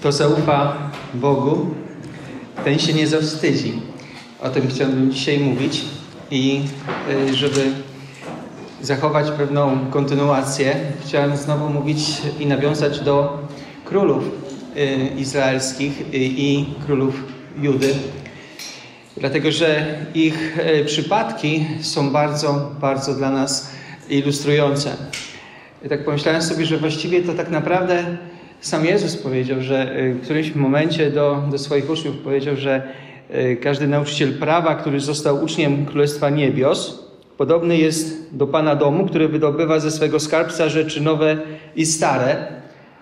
Kto zaufa Bogu, ten się nie zawstydzi. O tym chciałbym dzisiaj mówić i y, żeby zachować pewną kontynuację, chciałem znowu mówić i nawiązać do królów y, izraelskich i królów Judy, dlatego że ich y, przypadki są bardzo, bardzo dla nas ilustrujące. I tak pomyślałem sobie, że właściwie to tak naprawdę sam Jezus powiedział, że w którymś momencie do, do swoich uczniów powiedział, że każdy nauczyciel prawa, który został uczniem Królestwa Niebios, podobny jest do Pana domu, który wydobywa ze swego skarbca rzeczy nowe i stare.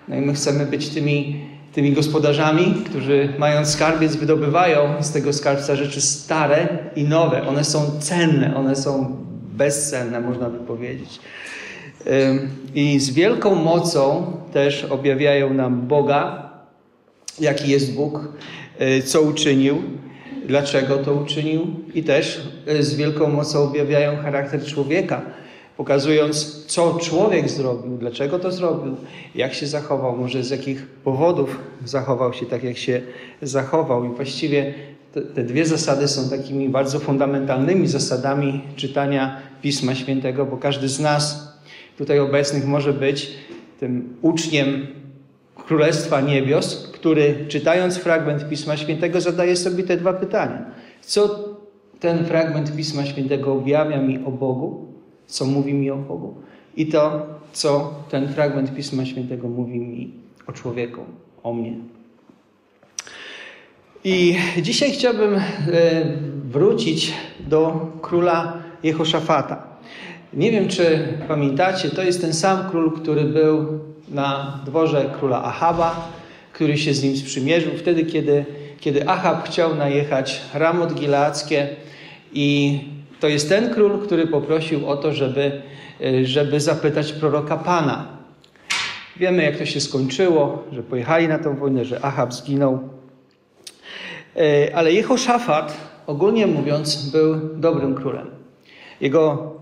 No i my chcemy być tymi, tymi gospodarzami, którzy mając skarbiec wydobywają z tego skarbca rzeczy stare i nowe. One są cenne, one są bezcenne, można by powiedzieć. I z wielką mocą też objawiają nam Boga, jaki jest Bóg, co uczynił, dlaczego to uczynił, i też z wielką mocą objawiają charakter człowieka, pokazując, co człowiek zrobił, dlaczego to zrobił, jak się zachował, może z jakich powodów zachował się tak, jak się zachował. I właściwie te dwie zasady są takimi bardzo fundamentalnymi zasadami czytania Pisma Świętego, bo każdy z nas tutaj obecnych może być tym uczniem Królestwa Niebios, który czytając fragment Pisma Świętego zadaje sobie te dwa pytania. Co ten fragment Pisma Świętego objawia mi o Bogu? Co mówi mi o Bogu? I to, co ten fragment Pisma Świętego mówi mi o człowieku, o mnie. I dzisiaj chciałbym wrócić do króla Jehoszafata. Nie wiem, czy pamiętacie, to jest ten sam król, który był na dworze króla Ahaba, który się z nim sprzymierzył wtedy, kiedy, kiedy Ahab chciał najechać Ramot Gileackie i to jest ten król, który poprosił o to, żeby, żeby zapytać proroka Pana. Wiemy, jak to się skończyło, że pojechali na tę wojnę, że Ahab zginął. Ale Jehoszafat, ogólnie mówiąc, był dobrym królem. Jego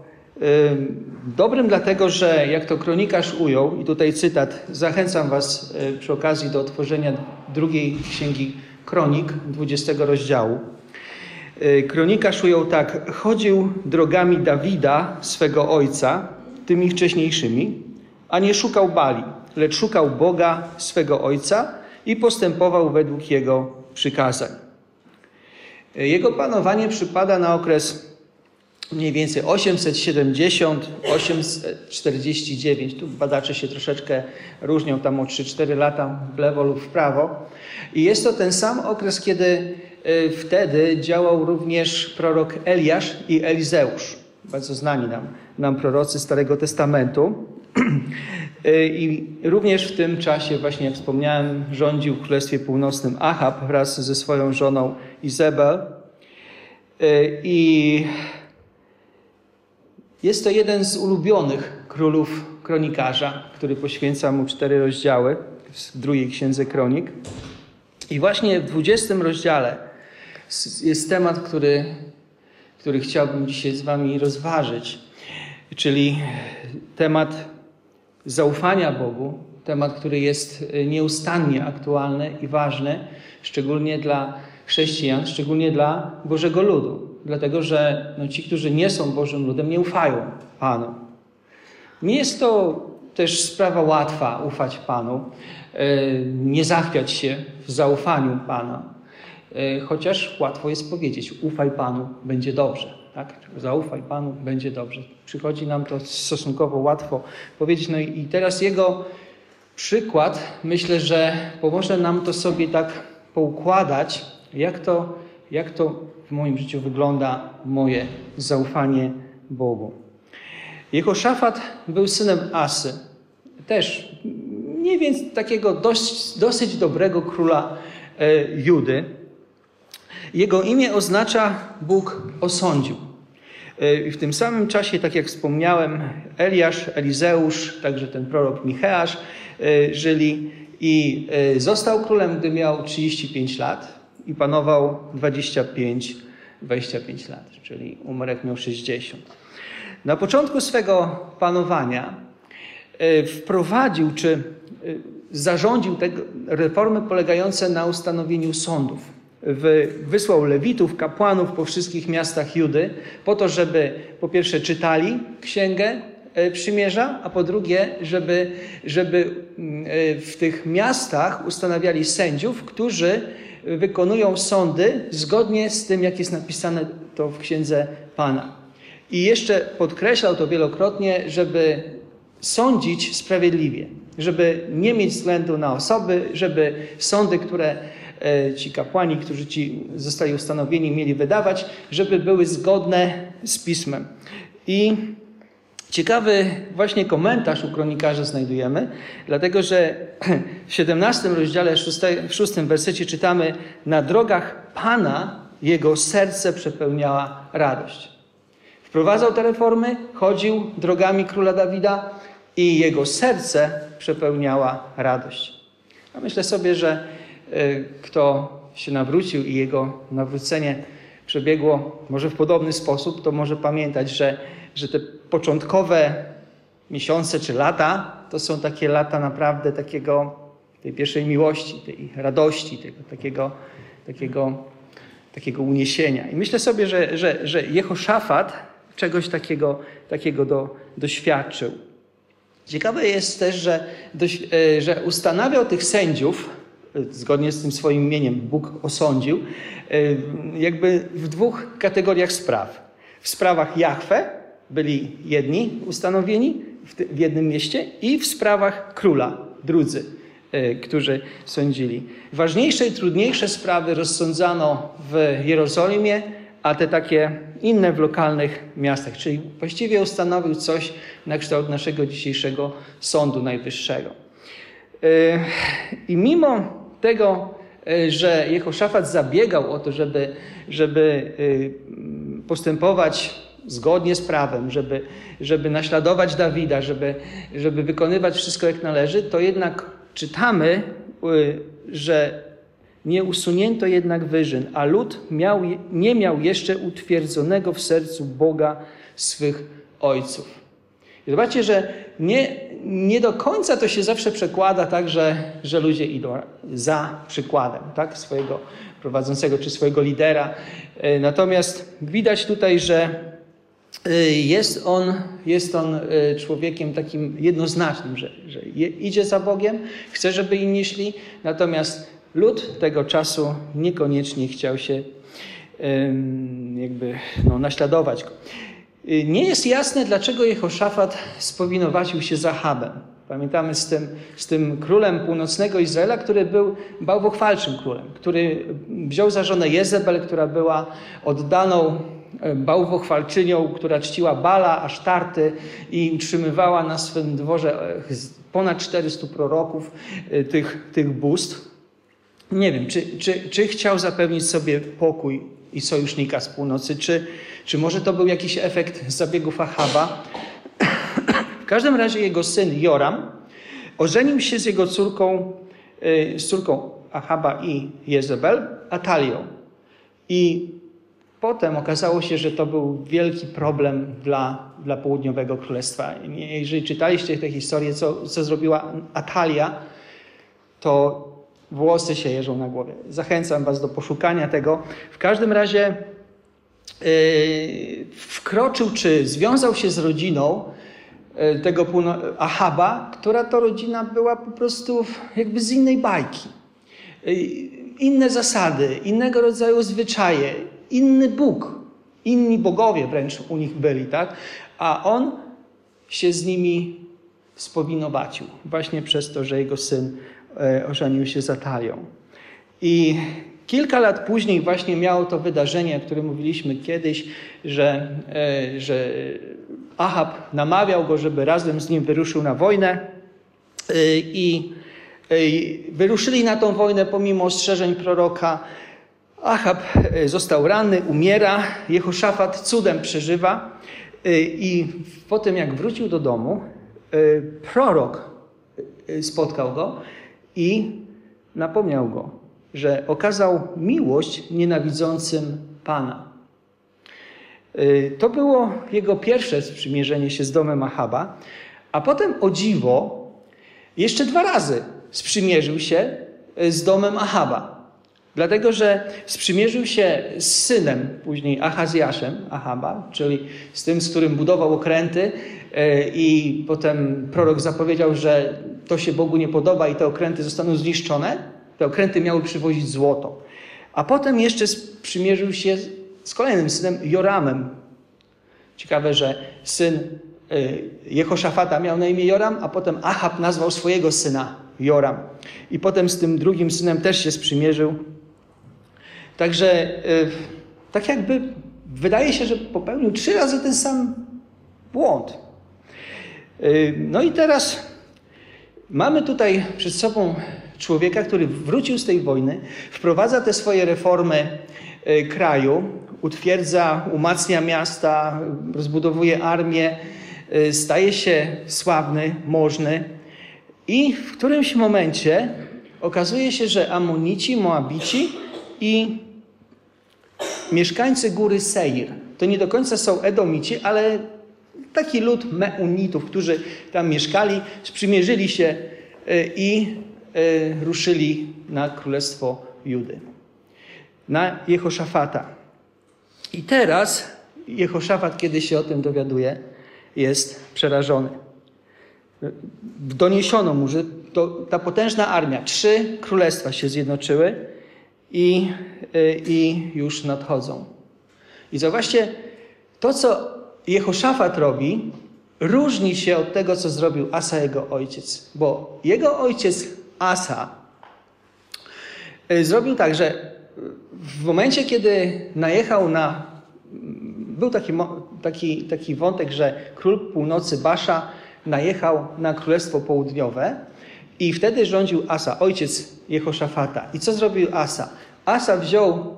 Dobrym dlatego, że jak to kronikarz ujął, i tutaj cytat, zachęcam Was przy okazji do otworzenia drugiej księgi Kronik, 20 rozdziału. Kronikarz ujął tak: Chodził drogami Dawida, swego ojca, tymi wcześniejszymi, a nie szukał Bali, lecz szukał Boga, swego ojca i postępował według jego przykazań. Jego panowanie przypada na okres mniej więcej 870-849. Tu badacze się troszeczkę różnią, tam o 3-4 lata w lewo lub w prawo. I jest to ten sam okres, kiedy wtedy działał również prorok Eliasz i Elizeusz. Bardzo znani nam, nam prorocy Starego Testamentu. I również w tym czasie, właśnie jak wspomniałem, rządził w Królestwie Północnym Ahab wraz ze swoją żoną Izabel. I jest to jeden z ulubionych królów kronikarza, który poświęca mu cztery rozdziały w drugiej księdze kronik. I właśnie w dwudziestym rozdziale jest temat, który, który chciałbym dzisiaj z Wami rozważyć, czyli temat zaufania Bogu, temat, który jest nieustannie aktualny i ważny, szczególnie dla chrześcijan, szczególnie dla Bożego Ludu. Dlatego, że no, ci, którzy nie są Bożym ludem, nie ufają Panu. Nie jest to też sprawa łatwa ufać Panu, nie zachwiać się w zaufaniu Pana. Chociaż łatwo jest powiedzieć, ufaj Panu, będzie dobrze. Tak? Zaufaj Panu, będzie dobrze. Przychodzi nam to stosunkowo łatwo powiedzieć. No i teraz jego przykład, myślę, że pomoże nam to sobie tak poukładać, jak to, jak to w moim życiu wygląda moje zaufanie Bogu. Jehoszafat był synem Asy. Też nie więc takiego dość, dosyć dobrego króla e, Judy. Jego imię oznacza Bóg osądził. I w tym samym czasie, tak jak wspomniałem, Eliasz, Elizeusz, także ten prorok Micheasz żyli i został królem, gdy miał 35 lat i panował 25, 25 lat, czyli umarł jak miał 60. Na początku swego panowania wprowadził, czy zarządził te reformy polegające na ustanowieniu sądów. Wysłał lewitów, kapłanów po wszystkich miastach Judy, po to, żeby po pierwsze czytali księgę e, przymierza, a po drugie, żeby, żeby mm, e, w tych miastach ustanawiali sędziów, którzy wykonują sądy zgodnie z tym, jak jest napisane to w księdze Pana. I jeszcze podkreślał to wielokrotnie, żeby sądzić sprawiedliwie, żeby nie mieć względu na osoby, żeby sądy, które e, ci kapłani, którzy ci zostali ustanowieni, mieli wydawać, żeby były zgodne z pismem. I ciekawy właśnie komentarz u kronikarza znajdujemy, dlatego że w 17 rozdziale, w 6 wersecie czytamy: Na drogach Pana jego serce przepełniała radość. Wprowadzał te reformy, chodził drogami króla Dawida i jego serce przepełniała radość. A myślę sobie, że y, kto się nawrócił i jego nawrócenie przebiegło może w podobny sposób, to może pamiętać, że, że te początkowe miesiące czy lata to są takie lata naprawdę takiego, tej pierwszej miłości, tej radości, tego, takiego, takiego, takiego uniesienia. I myślę sobie, że, że, że Jehoszafat czegoś takiego, takiego do, doświadczył. Ciekawe jest też, że, e, że ustanawiał tych sędziów, e, zgodnie z tym swoim imieniem Bóg osądził, e, jakby w dwóch kategoriach spraw. W sprawach Jahwe byli jedni ustanowieni w jednym mieście i w sprawach króla drudzy, którzy sądzili. Ważniejsze i trudniejsze sprawy rozsądzano w Jerozolimie, a te takie inne w lokalnych miastach. Czyli właściwie ustanowił coś na kształt naszego dzisiejszego Sądu Najwyższego. E, I mimo tego, e, że Jehoszafat zabiegał o to, żeby, żeby e, postępować zgodnie z prawem, żeby, żeby naśladować Dawida, żeby, żeby wykonywać wszystko jak należy, to jednak czytamy, że nie usunięto jednak wyżyn, a lud miał, nie miał jeszcze utwierdzonego w sercu Boga swych ojców. I zobaczcie, że nie, nie do końca to się zawsze przekłada tak, że, że ludzie idą za przykładem tak, swojego prowadzącego czy swojego lidera. E, natomiast widać tutaj, że jest on, jest on e, człowiekiem takim jednoznacznym, że, że idzie za Bogiem, chce, żeby inni szli, natomiast Lud tego czasu niekoniecznie chciał się jakby no, naśladować go. Y, nie jest jasne, dlaczego Jehoszafat spowinowacił się za Habem. Pamiętamy z tym, z tym królem północnego Izraela, który był bałwochwalczym królem, który wziął za żonę Jezebel, która była oddaną bałwochwalczynią, która czciła Bala, Asztarty i utrzymywała na swym dworze e, ponad 400 proroków e, tych, tych bóstw. Nie wiem, czy, czy, czy chciał zapewnić sobie pokój i sojusznika z północy, czy, czy może to był jakiś efekt zabiegów Ahaba. w każdym razie jego syn Joram ożenił się z jego córką, y, z córką Ahaba i Jezebel, Atalią. I potem okazało się, że to był wielki problem dla, dla południowego królestwa. Jeżeli czytaliście tę historię, co, co zrobiła Atalia, to włosy się jeżą na głowie. Zachęcam Was do poszukania tego. W każdym razie yy, wkroczył, czy związał się z rodziną yy, tego Ahaba, która to rodzina była po prostu jakby z innej bajki. Yy, inne zasady, innego rodzaju zwyczaje, inny Bóg, inni bogowie wręcz u nich byli, tak? A on się z nimi spowinowacił właśnie przez to, że jego syn E, ożenił się z Atalią. I kilka lat później właśnie miało to wydarzenie, o którym mówiliśmy kiedyś, że, e, że Ahab namawiał go, żeby razem z nim wyruszył na wojnę e, i wyruszyli na tą wojnę pomimo ostrzeżeń proroka. Ahab został ranny, umiera, Jehoszafat cudem przeżywa i po tym jak wrócił do domu, prorok spotkał go i napomniał go, że okazał miłość nienawidzącym Pana. To było jego pierwsze sprzymierzenie się z domem Ahaba, a potem o dziwo jeszcze dwa razy sprzymierzył się z domem Ahaba. Dlatego, że sprzymierzył się z synem, później Ahazjaszem Ahaba, czyli z tym, z którym budował okręty i potem prorok zapowiedział, że to się Bogu nie podoba i te okręty zostaną zniszczone. Te okręty miały przywozić złoto. A potem jeszcze sprzymierzył się z kolejnym synem Joramem. Ciekawe, że syn Jehoszafata miał na imię Joram, a potem Ahab nazwał swojego syna Joram. I potem z tym drugim synem też się sprzymierzył. Także tak jakby wydaje się, że popełnił trzy razy ten sam błąd. No i teraz mamy tutaj przed sobą człowieka, który wrócił z tej wojny, wprowadza te swoje reformy kraju, utwierdza, umacnia miasta, rozbudowuje armię, staje się sławny, możny i w którymś momencie okazuje się, że Amonici, Moabici i mieszkańcy góry Seir, to nie do końca są Edomici, ale taki lud Meunitów, którzy tam mieszkali, sprzymierzyli się i ruszyli na królestwo Judy, na Jehoszafata. I teraz Jehoszafat, kiedy się o tym dowiaduje, jest przerażony. Doniesiono mu, że to, ta potężna armia, trzy królestwa się zjednoczyły i, i już nadchodzą. I zauważcie, to co Jehoszafat robi, różni się od tego, co zrobił Asa, jego ojciec. Bo jego ojciec Asa zrobił tak, że w momencie, kiedy najechał na. Był taki, taki, taki wątek, że król północy Basza najechał na królestwo południowe i wtedy rządził Asa, ojciec Jehoszafata. I co zrobił Asa? Asa wziął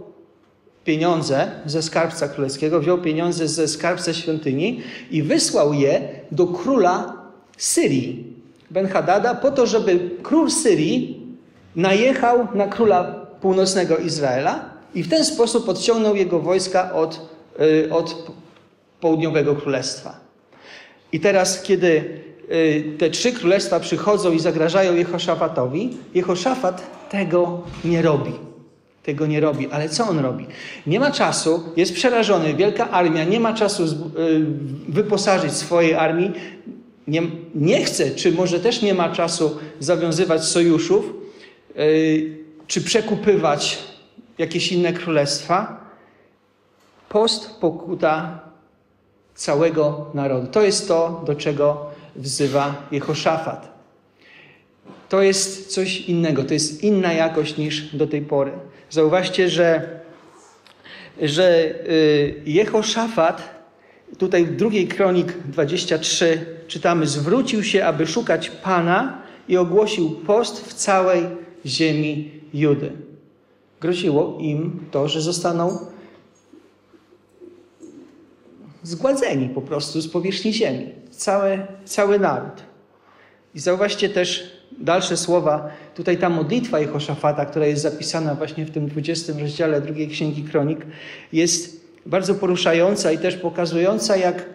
pieniądze ze skarbca królewskiego, wziął pieniądze ze skarbca świątyni i wysłał je do króla Syrii, Ben-Hadada, po to, żeby król Syrii najechał na króla północnego Izraela i w ten sposób odciągnął jego wojska od, od południowego królestwa. I teraz, kiedy te trzy królestwa przychodzą i zagrażają Jehoszafatowi, Jehoszafat tego nie robi. Tego nie robi. Ale co on robi? Nie ma czasu, jest przerażony, wielka armia, nie ma czasu wyposażyć swojej armii, nie, nie chce, czy może też nie ma czasu zawiązywać sojuszów, czy przekupywać jakieś inne królestwa. Post pokuta całego narodu. To jest to, do czego wzywa Jehoszafat. To jest coś innego, to jest inna jakość niż do tej pory. Zauważcie, że, że Jehoszafat, tutaj w drugiej kronik 23 czytamy, zwrócił się, aby szukać Pana i ogłosił post w całej ziemi Judy. Groziło im to, że zostaną zgładzeni po prostu z powierzchni ziemi. Cały, cały naród. I zauważcie też dalsze słowa. Tutaj ta modlitwa Jehoszafata, która jest zapisana właśnie w tym 20 rozdziale drugiej Księgi Kronik, jest bardzo poruszająca i też pokazująca, jak,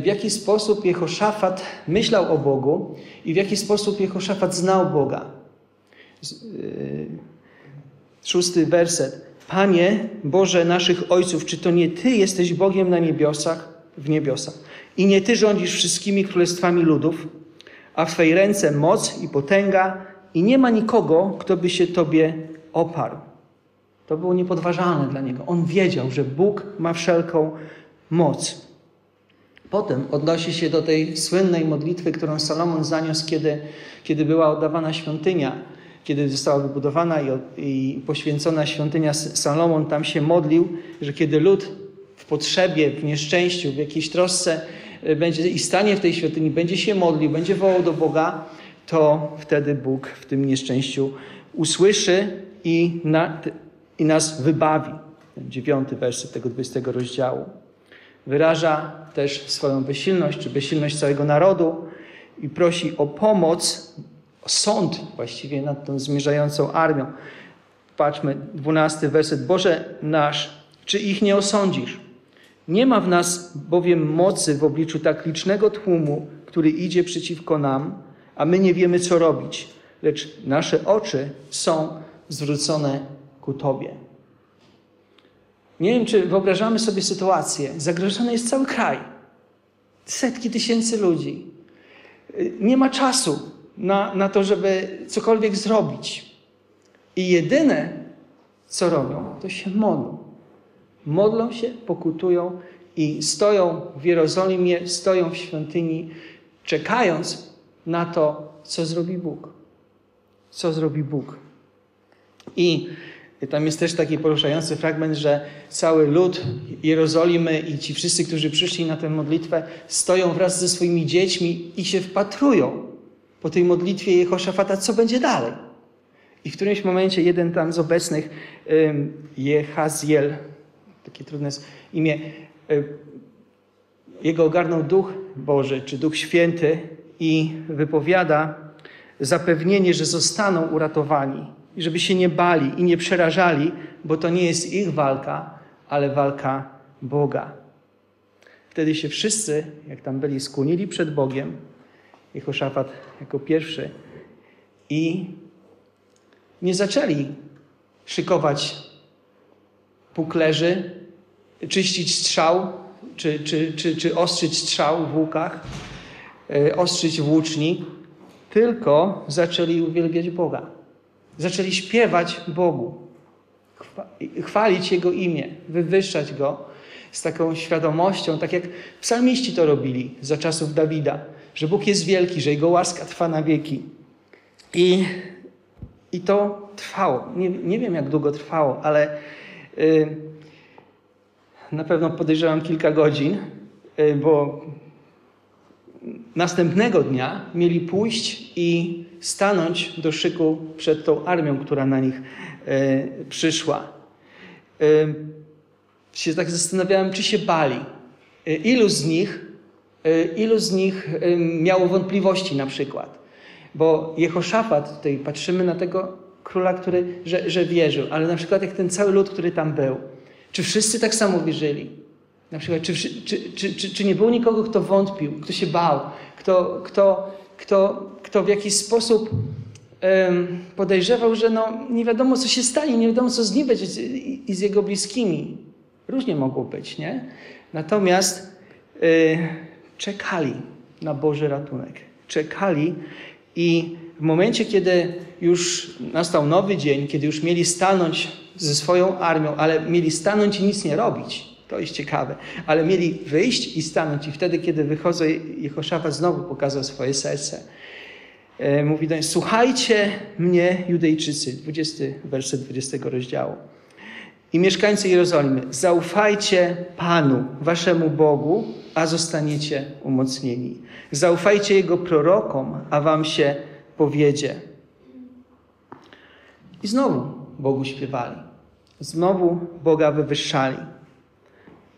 w jaki sposób Jehoszafat myślał o Bogu i w jaki sposób Jehoszafat znał Boga. Szósty werset. Panie Boże naszych ojców, czy to nie Ty jesteś Bogiem na niebiosach, w niebiosach i nie Ty rządzisz wszystkimi królestwami ludów, a w Twej ręce moc i potęga i nie ma nikogo, kto by się Tobie oparł. To było niepodważalne dla niego. On wiedział, że Bóg ma wszelką moc. Potem odnosi się do tej słynnej modlitwy, którą Salomon zaniósł, kiedy, kiedy była oddawana świątynia kiedy została wybudowana i, poświęcona świątynia Salomon, tam się modlił, że kiedy lud w potrzebie, w nieszczęściu, w jakiejś trosce będzie i stanie w tej świątyni, będzie się modlił, będzie wołał do Boga, to wtedy Bóg w tym nieszczęściu usłyszy i, na, i nas wybawi. Ten dziewiąty werset tego 20 rozdziału. Wyraża też swoją bezsilność, czy bezsilność całego narodu i prosi o pomoc sąd właściwie nad tą zmierzającą armią. Patrzmy, dwunasty werset. Boże nasz, czy ich nie osądzisz? Nie ma w nas bowiem mocy w obliczu tak licznego tłumu, który idzie przeciwko nam, a my nie wiemy, co robić. lecz nasze oczy są zwrócone ku Tobie. Nie wiem, czy wyobrażamy sobie sytuację. Zagrożony jest cały kraj. Setki tysięcy ludzi. Nie ma czasu na, na to, żeby cokolwiek zrobić. I jedyne, co robią, to się modlą. Modlą się, pokutują i stoją w Jerozolimie, stoją w świątyni, czekając na to, co zrobi Bóg. Co zrobi Bóg. I tam jest też taki poruszający fragment, że cały lud Jerozolimy i ci wszyscy, którzy przyszli na tę modlitwę, stoją wraz ze swoimi dziećmi i się wpatrują po tej modlitwie Jehoszafata, co będzie dalej. I w którymś momencie jeden tam z obecnych, Jehaziel, takie trudne imię, jego ogarnął Duch Boży, czy Duch Święty i wypowiada zapewnienie, że zostaną uratowani i żeby się nie bali i nie przerażali, bo to nie jest ich walka, ale walka Boga. Wtedy się wszyscy, jak tam byli, skłonili przed Bogiem, Jehoszafat jako pierwszy i nie zaczęli szykować puklerzy, czyścić strzał, czy, czy, czy, czy ostrzyć strzał w łukach, e, ostrzyć włóczni, tylko zaczęli uwielbiać Boga. Zaczęli śpiewać Bogu, chwalić Jego imię, wywyższać Go z taką świadomością, tak jak psalmiści to robili za czasów Dawida, że Bóg jest wielki, że Jego łaska trwa na wieki. I, i to trwało. Nie, nie wiem, jak długo trwało, ale y, na pewno podejrzewam kilka godzin, y, bo następnego dnia mieli pójść i stanąć do szyku przed tą armią, która na nich e, przyszła. E, się tak zastanawiałem, czy się bali. Ilu z nich, ilu z nich e, miało wątpliwości na przykład. Bo Jehoszafat, tutaj patrzymy na tego króla, który, że, że wierzył, ale na przykład jak ten cały lud, który tam był, czy wszyscy tak samo wierzyli? Na przykład, czy, czy, czy, czy, czy nie było nikogo, kto wątpił, kto się bał, kto, kto, kto, kto w jakiś sposób podejrzewał, że no, nie wiadomo, co się stanie, nie wiadomo, co z nim będzie i, z jego bliskimi. Różnie mogło być, nie? Natomiast y, czekali na Boży ratunek. Czekali i w momencie, kiedy już nastał nowy dzień, kiedy już mieli stanąć ze swoją armią, ale mieli stanąć i nic nie robić, to jest ciekawe. Ale mieli wyjść i stanąć i wtedy, kiedy wychodzą, Jehoszafat znowu pokazał swoje serce. E, mówi do nich, słuchajcie mnie, Judejczycy, 20 werset 20 rozdziału. I mieszkańcy Jerozolimy, zaufajcie Panu, waszemu Bogu, a zostaniecie umocnieni. Zaufajcie Jego prorokom, a wam się powiedzie. I znowu Bogu śpiewali. Znowu Boga wywyższali.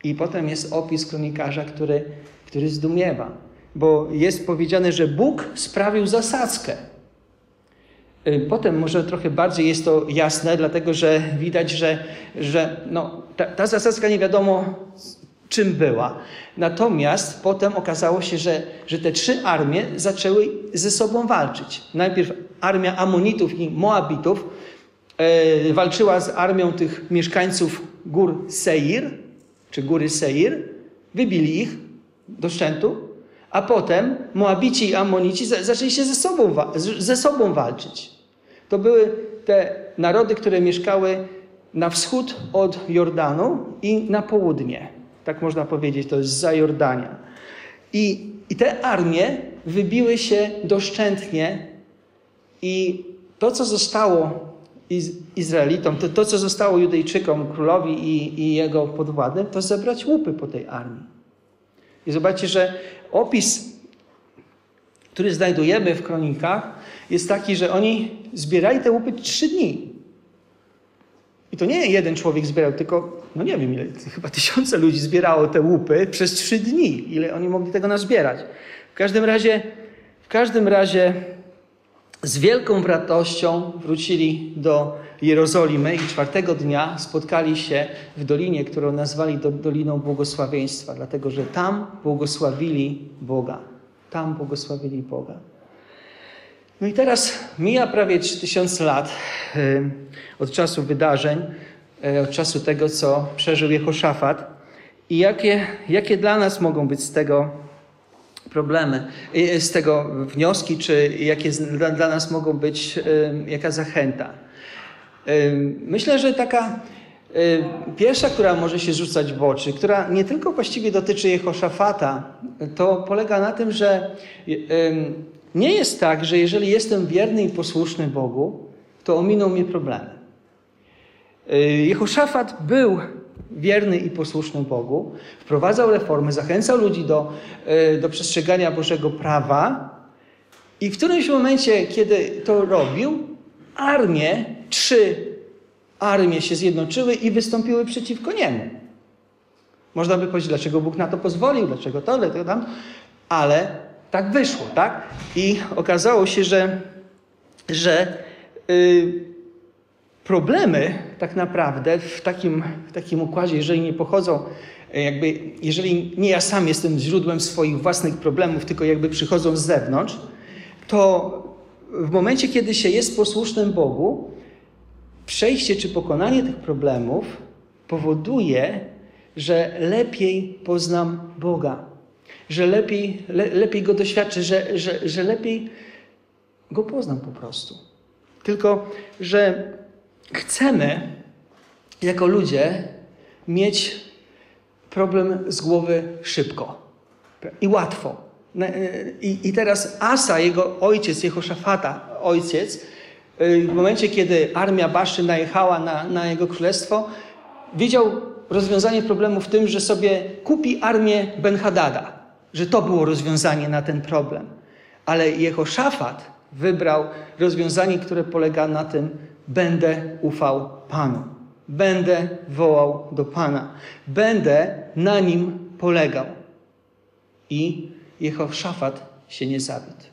I potem jest opis kronikarza, który, który zdumiewa, bo jest powiedziane, że Bóg sprawił zasadzkę. Y, potem może trochę bardziej jest to jasne, dlatego że widać, że, że no, ta, ta zasadzka nie wiadomo czym była. Natomiast potem okazało się, że, że te trzy armie zaczęły ze sobą walczyć. Najpierw armia Amonitów i Moabitów e, walczyła z armią tych mieszkańców gór Seir, czy góry Seir, wybili ich do szczętu, a potem Moabici i Amonici zaczęli się ze sobą, ze sobą walczyć. To były te narody, które mieszkały na wschód od Jordanu i na południe. Tak można powiedzieć, to jest za Jordania. I, i te armie wybiły się doszczętnie i to, co zostało Izraelitom, to, to co zostało Judejczykom, królowi i, i jego podwładnym, to zebrać łupy po tej armii. I zobaczcie, że opis, który znajdujemy w kronikach, jest taki, że oni zbierali te łupy trzy dni. I to nie jeden człowiek zbierał, tylko, no nie wiem ile, chyba tysiące ludzi zbierało te łupy przez trzy dni. Ile oni mogli tego nazbierać. W każdym razie, w każdym razie z wielką radością wrócili do Jerozolimy i czwartego dnia spotkali się w dolinie, którą nazwali Doliną Błogosławieństwa, dlatego że tam błogosławili Boga. Tam błogosławili Boga. No i teraz mija prawie 3000 lat y, od czasu wydarzeń, y, od czasu tego, co przeżył Jehoszafat. I jakie, jakie dla nas mogą być z tego problemy, y, z tego wnioski, czy jakie dla, dla nas mogą być, jaka zachęta? Myślę, że taka pierwsza, która może się rzucać w oczy, która nie tylko właściwie dotyczy Jehoszafata, to polega na tym, że nie jest tak, że jeżeli jestem wierny i posłuszny Bogu, to ominą mnie problemy. Jehoszafat był wierny i posłuszny Bogu, wprowadzał reformy, zachęcał ludzi do, y, do przestrzegania Bożego prawa i w którymś momencie, kiedy to robił, armie, trzy armie się zjednoczyły i wystąpiły przeciwko niemu. Można by powiedzieć, dlaczego Bóg na to pozwolił, dlaczego to, dlaczego tam, ale tak wyszło, tak? I okazało się, że, że yy, problemy tak naprawdę w takim, w takim układzie, jeżeli nie pochodzą, y, jakby, jeżeli nie ja sam jestem źródłem swoich własnych problemów, tylko jakby przychodzą z zewnątrz, to w momencie, kiedy się jest posłusznym Bogu, przejście czy pokonanie tych problemów powoduje, że lepiej poznam Boga że lepiej, le, lepiej go doświadczę, że, że, że lepiej go poznam po prostu. Tylko, że chcemy jako ludzie mieć problem z głowy szybko i łatwo. I, I teraz Asa, jego ojciec, jego szafata, ojciec, w momencie, kiedy armia Baszy najechała na, na jego królestwo, widział rozwiązanie problemu w tym, że sobie kupi armię Ben-Hadada że to było rozwiązanie na ten problem. Ale Jehoszafat wybrał rozwiązanie, które polega na tym, będę ufał Panu. Będę wołał do Pana. Będę na nim polegał. I Jehoszafat się nie zawiódł.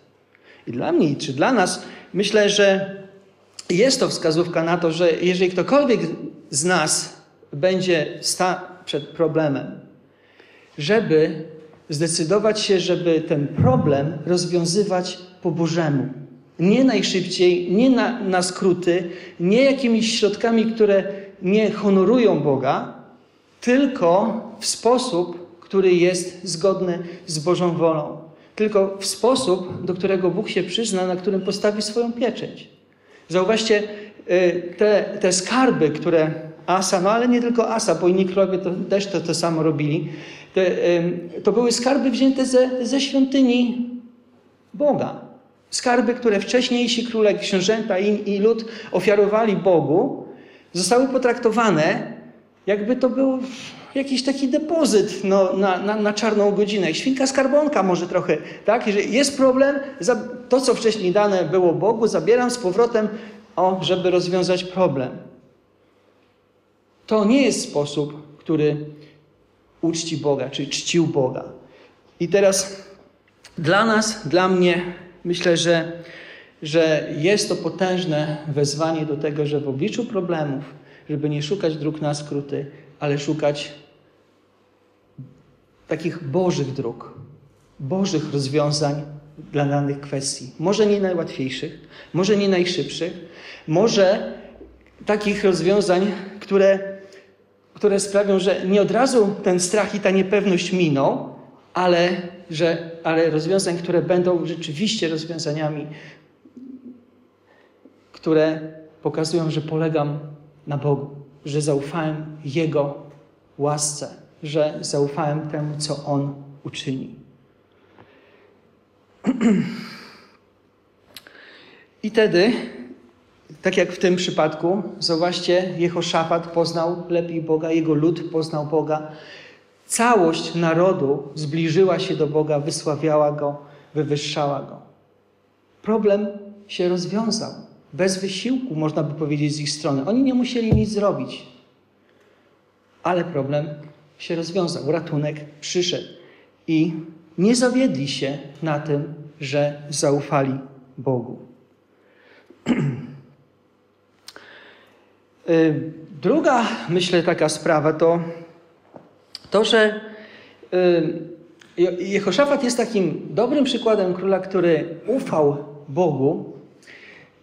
I dla mnie, czy dla nas, myślę, że jest to wskazówka na to, że jeżeli ktokolwiek z nas będzie sta przed problemem, żeby zdecydować się, żeby ten problem rozwiązywać po Bożemu. Nie najszybciej, nie na, na skróty, nie jakimiś środkami, które nie honorują Boga, tylko w sposób, który jest zgodny z Bożą wolą. Tylko w sposób, do którego Bóg się przyzna, na którym postawi swoją pieczęć. Zauważcie, y, te, te skarby, które Asa, no ale nie tylko Asa, bo inni królowie to, też to, to samo robili, te, to były skarby wzięte ze, ze świątyni Boga. Skarby, które wcześniejsi króle, książęta i, i lud ofiarowali Bogu, zostały potraktowane, jakby to był jakiś taki depozyt no, na, na, na, czarną godzinę. Świnka skarbonka może trochę, tak? Jeżeli jest problem, to co wcześniej dane było Bogu, zabieram z powrotem, o, żeby rozwiązać problem. To nie jest sposób, który uczci Boga, czy czcił Boga. I teraz dla nas, dla mnie, myślę, że, że jest to potężne wezwanie do tego, że w obliczu problemów, żeby nie szukać dróg na skróty, ale szukać takich Bożych dróg, Bożych rozwiązań dla danych kwestii. Może nie najłatwiejszych, może nie najszybszych, może takich rozwiązań, które które sprawią, że nie od razu ten strach i ta niepewność miną, ale, że, ale rozwiązań, które będą rzeczywiście rozwiązaniami, które pokazują, że polegam na Bogu, że zaufałem Jego łasce, że zaufałem temu, co On uczyni. I wtedy tak jak w tym przypadku, zauważcie, Jehoszafat poznał lepiej Boga, jego lud poznał Boga. Całość narodu zbliżyła się do Boga, wysławiała Go, wywyższała Go. Problem się rozwiązał. Bez wysiłku, można by powiedzieć, z ich strony. Oni nie musieli nic zrobić. Ale problem się rozwiązał. Ratunek przyszedł. I nie zawiedli się na tym, że zaufali Bogu. Y, druga, myślę, taka sprawa to to, że y, Jehoszafat jest takim dobrym przykładem króla, który ufał Bogu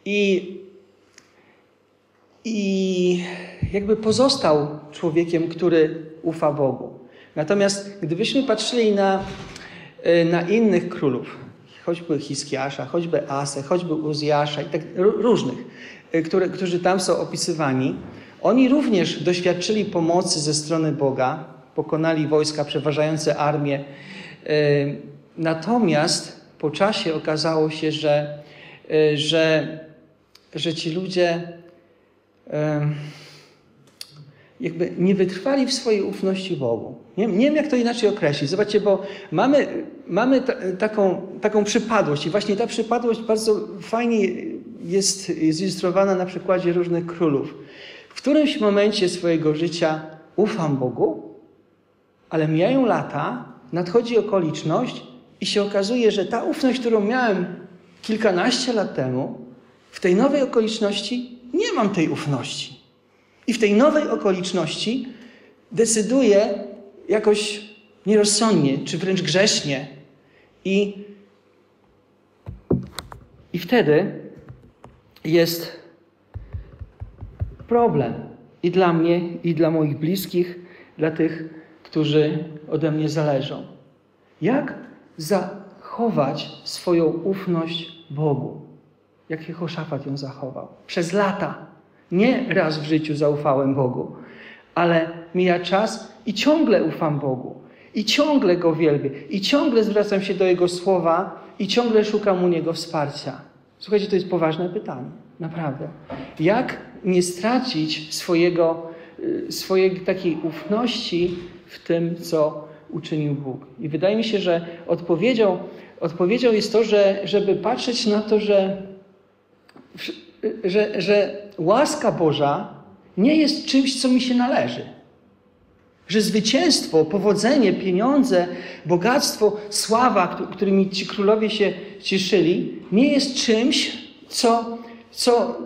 I, I jakby pozostał człowiekiem, który ufa Bogu. Natomiast gdybyśmy patrzyli na, e, na innych królów, choćby Hiskiasza, choćby Asę, choćby Uzjasza i tak różnych, e, które, którzy tam są opisywani, oni również doświadczyli pomocy ze strony Boga, pokonali wojska, przeważające armię. E, natomiast po czasie okazało się, że, że, że ci ludzie jakby nie wytrwali w swojej ufności Bogu. Nie, nie wiem, jak to inaczej określić. Zobaczcie, bo mamy, mamy ta, taką, taką przypadłość i właśnie ta przypadłość bardzo fajnie jest zilustrowana na przykładzie różnych królów. W którymś momencie swojego życia ufam Bogu, ale mijają lata, nadchodzi okoliczność i się okazuje, że ta ufność, którą miałem kilkanaście lat temu, w tej nowej okoliczności nie mam tej ufności. I w tej nowej okoliczności decyduję jakoś nierozsądnie, czy wręcz grzesznie. I, i wtedy jest problem i dla mnie, i dla moich bliskich, dla tych, którzy ode mnie zależą. Jak zachować swoją ufność Bogu? Jak Jehoszafat ją zachował? Przez lata. Nie raz w życiu zaufałem Bogu, ale mija czas i ciągle ufam Bogu. I ciągle Go wielbię. I ciągle zwracam się do Jego słowa i ciągle szukam u Niego wsparcia. Słuchajcie, to jest poważne pytanie. Naprawdę. Jak nie stracić swojego, y, swojej takiej ufności w tym, co uczynił Bóg? I wydaje mi się, że odpowiedzią, odpowiedzią jest to, że, żeby patrzeć na to, że że, że łaska Boża nie jest czymś, co mi się należy. Że zwycięstwo, powodzenie, pieniądze, bogactwo, sława, którymi ci królowie się cieszyli, nie jest czymś, co, co,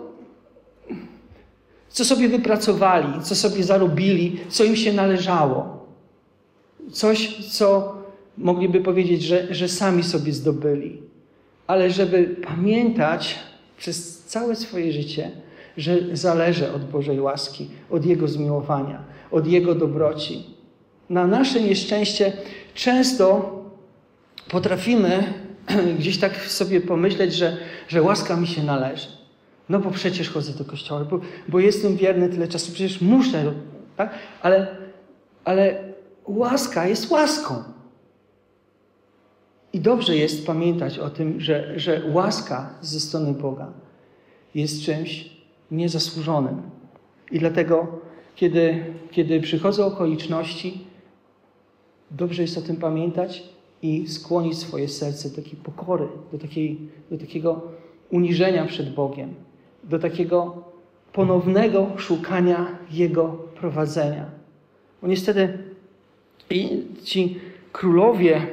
co sobie wypracowali, co sobie zarobili, co im się należało. Coś, co mogliby powiedzieć, że, że sami sobie zdobyli. Ale żeby pamiętać przez całe swoje życie, że zależy od Bożej łaski, od Jego zmiłowania, od Jego dobroci. Na nasze nieszczęście często potrafimy gdzieś tak sobie pomyśleć, że, że łaska mi się należy. No bo przecież chodzę do kościoła, bo, bo jestem wierny tyle czasu, przecież muszę, tak? Ale, ale łaska jest łaską. I dobrze jest pamiętać o tym, że, że łaska ze strony Boga jest czymś niezasłużonym. I dlatego, kiedy, kiedy przychodzą okoliczności, dobrze jest o tym pamiętać i skłonić swoje serce do takiej pokory, do, takiej, do takiego uniżenia przed Bogiem, do takiego ponownego szukania Jego prowadzenia. Bo niestety i ci królowie,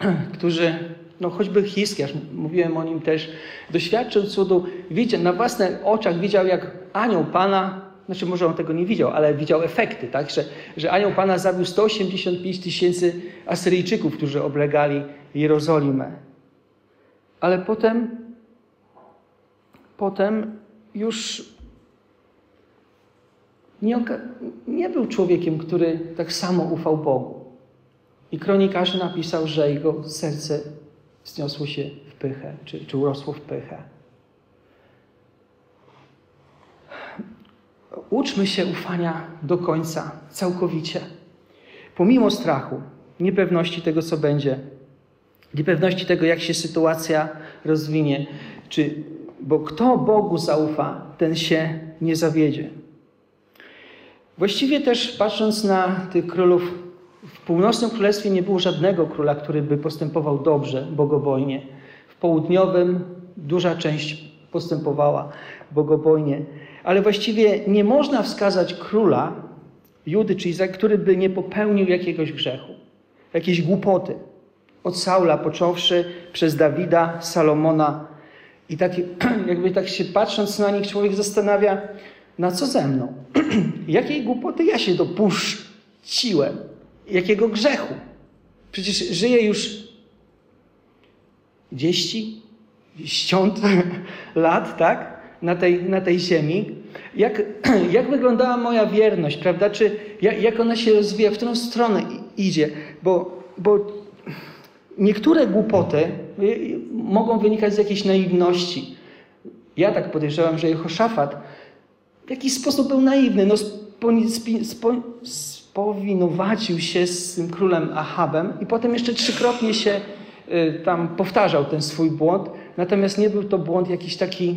którzy no choćby Hiskiarz, mówiłem o nim też, doświadczył cudu, widział, na własnych oczach widział, jak anioł Pana, znaczy może on tego nie widział, ale widział efekty, tak, że, że anioł Pana zabił 185 tysięcy Asyryjczyków, którzy oblegali Jerozolimę. Ale potem, potem już nie, nie był człowiekiem, który tak samo ufał Bogu. I kronikarz napisał, że jego serce zniosło się w pychę, czy, czy urosło w pychę. Uczmy się ufania do końca, całkowicie. Pomimo strachu, niepewności tego, co będzie, niepewności tego, jak się sytuacja rozwinie, czy, bo kto Bogu zaufa, ten się nie zawiedzie. Właściwie też patrząc na tych królów w północnym królestwie nie było żadnego króla, który by postępował dobrze, bogobojnie. W południowym duża część postępowała bogobojnie. Ale właściwie nie można wskazać króla Judy, czyli za, który by nie popełnił jakiegoś grzechu, jakiejś głupoty. Od Saula począwszy przez Dawida, Salomona. I tak, jakby tak się patrząc na nich, człowiek zastanawia, na co ze mną? Jakiej głupoty ja się dopuściłem? Jakiego grzechu? Przecież żyje już dziesięć, ściąt lat, tak? na tej, na tej ziemi. Jak, jak wyglądała moja wierność, prawda? Czy jak, jak ona się rozwija, w którą stronę idzie? Bo, bo niektóre głupoty y, y, mogą wynikać z jakiejś naiwności. Ja tak podejrzewam, że Jehoszafat w jakiś sposób był naiwny. No, spo, spo, spowinowacił się z tym królem Ahabem i potem jeszcze trzykrotnie się y, tam powtarzał ten swój błąd. Natomiast nie był to błąd jakiś taki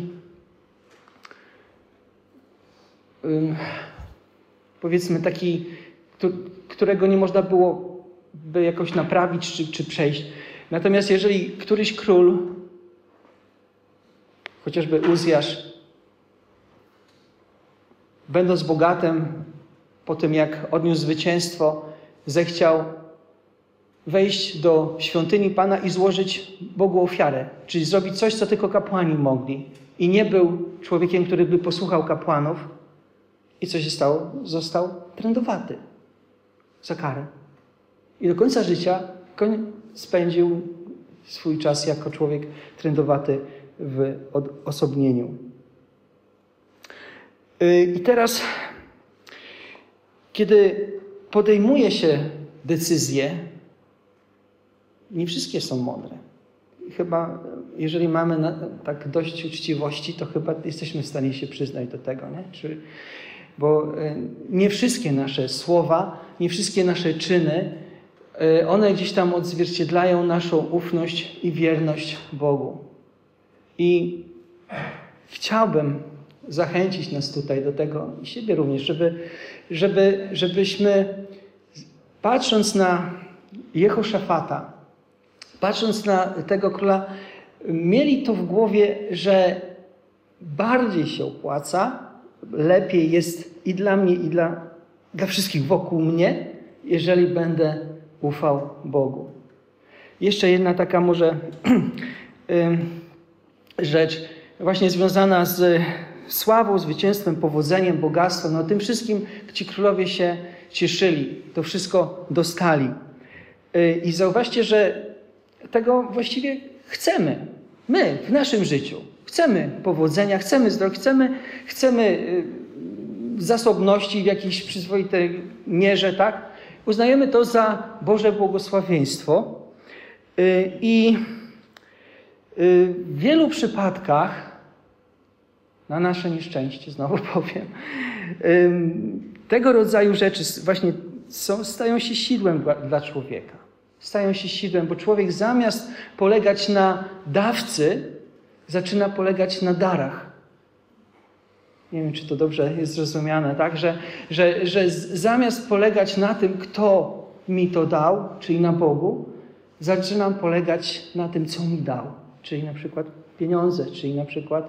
powiedzmy taki, którego nie można było by jakoś naprawić czy, czy przejść. Natomiast jeżeli któryś król, chociażby Uzjasz, będąc bogatym, po tym jak odniósł zwycięstwo, zechciał wejść do świątyni Pana i złożyć Bogu ofiarę, czyli zrobić coś, co tylko kapłani mogli. I nie był człowiekiem, który by posłuchał kapłanów, i co się stało? Został trędowaty za karę. I do końca życia spędził swój czas jako człowiek trędowaty w odosobnieniu. Y, I teraz, kiedy podejmuje się decyzje, nie wszystkie są mądre. Chyba, jeżeli mamy na, tak dość uczciwości, to chyba jesteśmy w stanie się przyznać do tego. Nie? Czy bo e, nie wszystkie nasze słowa, nie wszystkie nasze czyny, e, one gdzieś tam odzwierciedlają naszą ufność i wierność Bogu. I chciałbym zachęcić nas tutaj do tego i siebie również, żeby, żeby, żebyśmy patrząc na Jehoszafata, patrząc na tego króla, mieli to w głowie, że bardziej się opłaca lepiej jest i dla mnie, i dla, dla wszystkich wokół mnie, jeżeli będę ufał Bogu. Jeszcze jedna taka może rzecz, właśnie związana z sławą, zwycięstwem, powodzeniem, bogactwem. No tym wszystkim ci królowie się cieszyli, to wszystko dostali. Y, I zauważcie, że tego właściwie chcemy. My w naszym życiu. Chcemy powodzenia, chcemy zdrowia, chcemy, chcemy y, zasobności w jakiejś przyzwoitej mierze, tak? Uznajemy to za Boże błogosławieństwo. Y, I w wielu przypadkach, na nasze nieszczęście, znowu powiem, tego rodzaju rzeczy właśnie są, stają się sidłem dla, człowieka. Stają się sidłem, bo człowiek zamiast polegać na dawcy, zaczyna polegać na darach. Nie wiem, czy to dobrze jest zrozumiane, tak? Że, że, że zamiast polegać na tym, kto mi to dał, czyli na Bogu, zaczynam polegać na tym, co mi dał, czyli na przykład pieniądze, czyli na przykład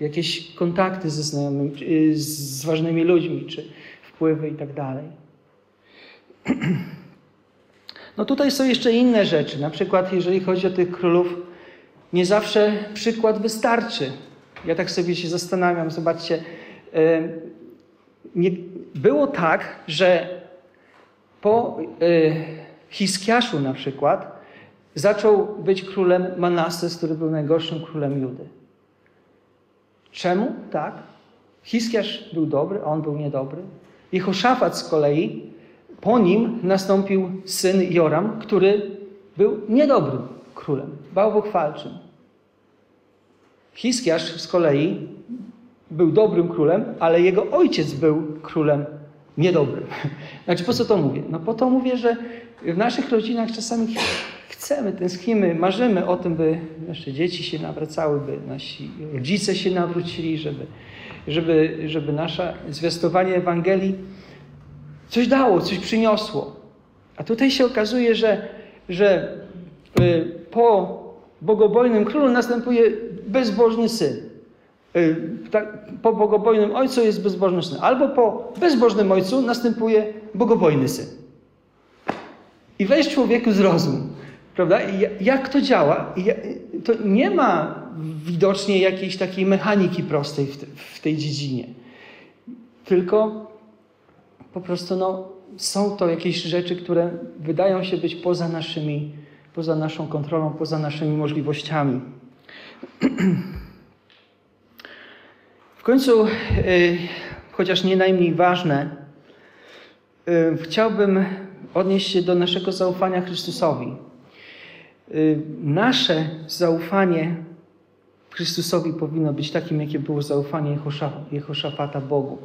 jakieś kontakty ze znajomymi, z ważnymi ludźmi, czy wpływy i tak dalej. No tutaj są jeszcze inne rzeczy. Na przykład, jeżeli chodzi o tych królów, nie zawsze przykład wystarczy. Ja tak sobie się zastanawiam, zobaczcie. Nie, było tak, że po e, Hiskiaszu na przykład zaczął być królem Manasses, który był najgorszym królem Judy. Czemu? Tak. Hiskiasz był dobry, a on był niedobry. Jehoszafat z kolei, po nim nastąpił syn Joram, który był niedobrym królem, bałwochwalczym. Hiskiarz z kolei był dobrym królem, ale jego ojciec był królem niedobrym. Znaczy, po co to mówię? No po to mówię, że w naszych rodzinach czasami chcemy, tęsknimy, marzymy o tym, by nasze dzieci się nawracały, by nasi rodzice się nawrócili, żeby, żeby, żeby nasze zwiastowanie Ewangelii coś dało, coś przyniosło. A tutaj się okazuje, że, że y, po bogobojnym królu następuje bezbożny syn. Y, po bogobojnym ojcu jest bezbożny syn. Albo po bezbożnym ojcu następuje bogobojny syn. I weź człowieku zrozum. Prawda? Jak to działa? To nie ma widocznie jakiejś takiej mechaniki prostej w tej dziedzinie. Tylko po prostu no, są to jakieś rzeczy, które wydają się być poza naszymi poza naszą kontrolą, poza naszymi możliwościami. końcu, y, chociaż nie najmniej ważne, y, chciałbym odnieść się do naszego zaufania Chrystusowi. Y, nasze zaufanie Chrystusowi powinno być takim, jakie było zaufanie Jehoszafata Bogu.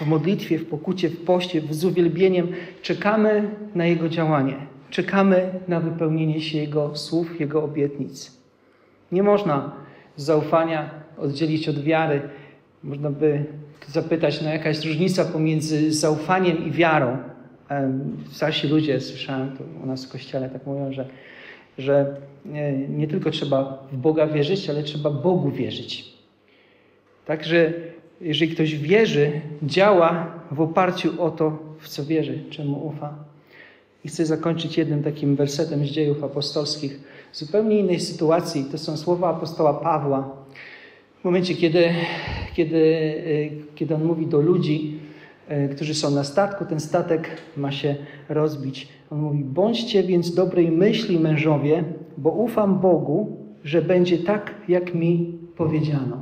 W modlitwie, w pokucie, w poście, z uwielbieniem czekamy na Jego działanie. Czekamy na wypełnienie się Jego słów, Jego obietnic. Nie można zaufania oddzielić od wiary. Można by zapytać, no jaka jest różnica pomiędzy zaufaniem i wiarą. Starsi ludzie, słyszałem to u nas w kościele, tak mówią, że, że nie, nie tylko trzeba w Boga wierzyć, ale trzeba Bogu wierzyć. Także jeżeli ktoś wierzy, działa w oparciu o to, w co wierzy, czemu ufa. I chcę zakończyć jednym takim wersetem z dziejów apostolskich, w zupełnie innej sytuacji. To są słowa apostoła Pawła. W momencie, kiedy, kiedy, y, kiedy on mówi do ludzi, którzy są na statku, ten statek ma się rozbić. On mówi: Bądźcie więc dobrej myśli, mężowie, bo ufam Bogu, że będzie tak, jak mi powiedziano.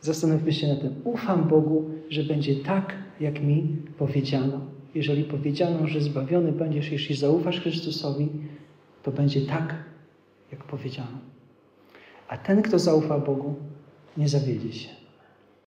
Zastanówmy się na tym. Ufam Bogu, że będzie tak, jak mi powiedziano. Jeżeli powiedziano, że zbawiony będziesz, jeśli zaufasz Chrystusowi, to będzie tak, jak powiedziano. A ten, kto zaufa Bogu, nie zawiedzie się.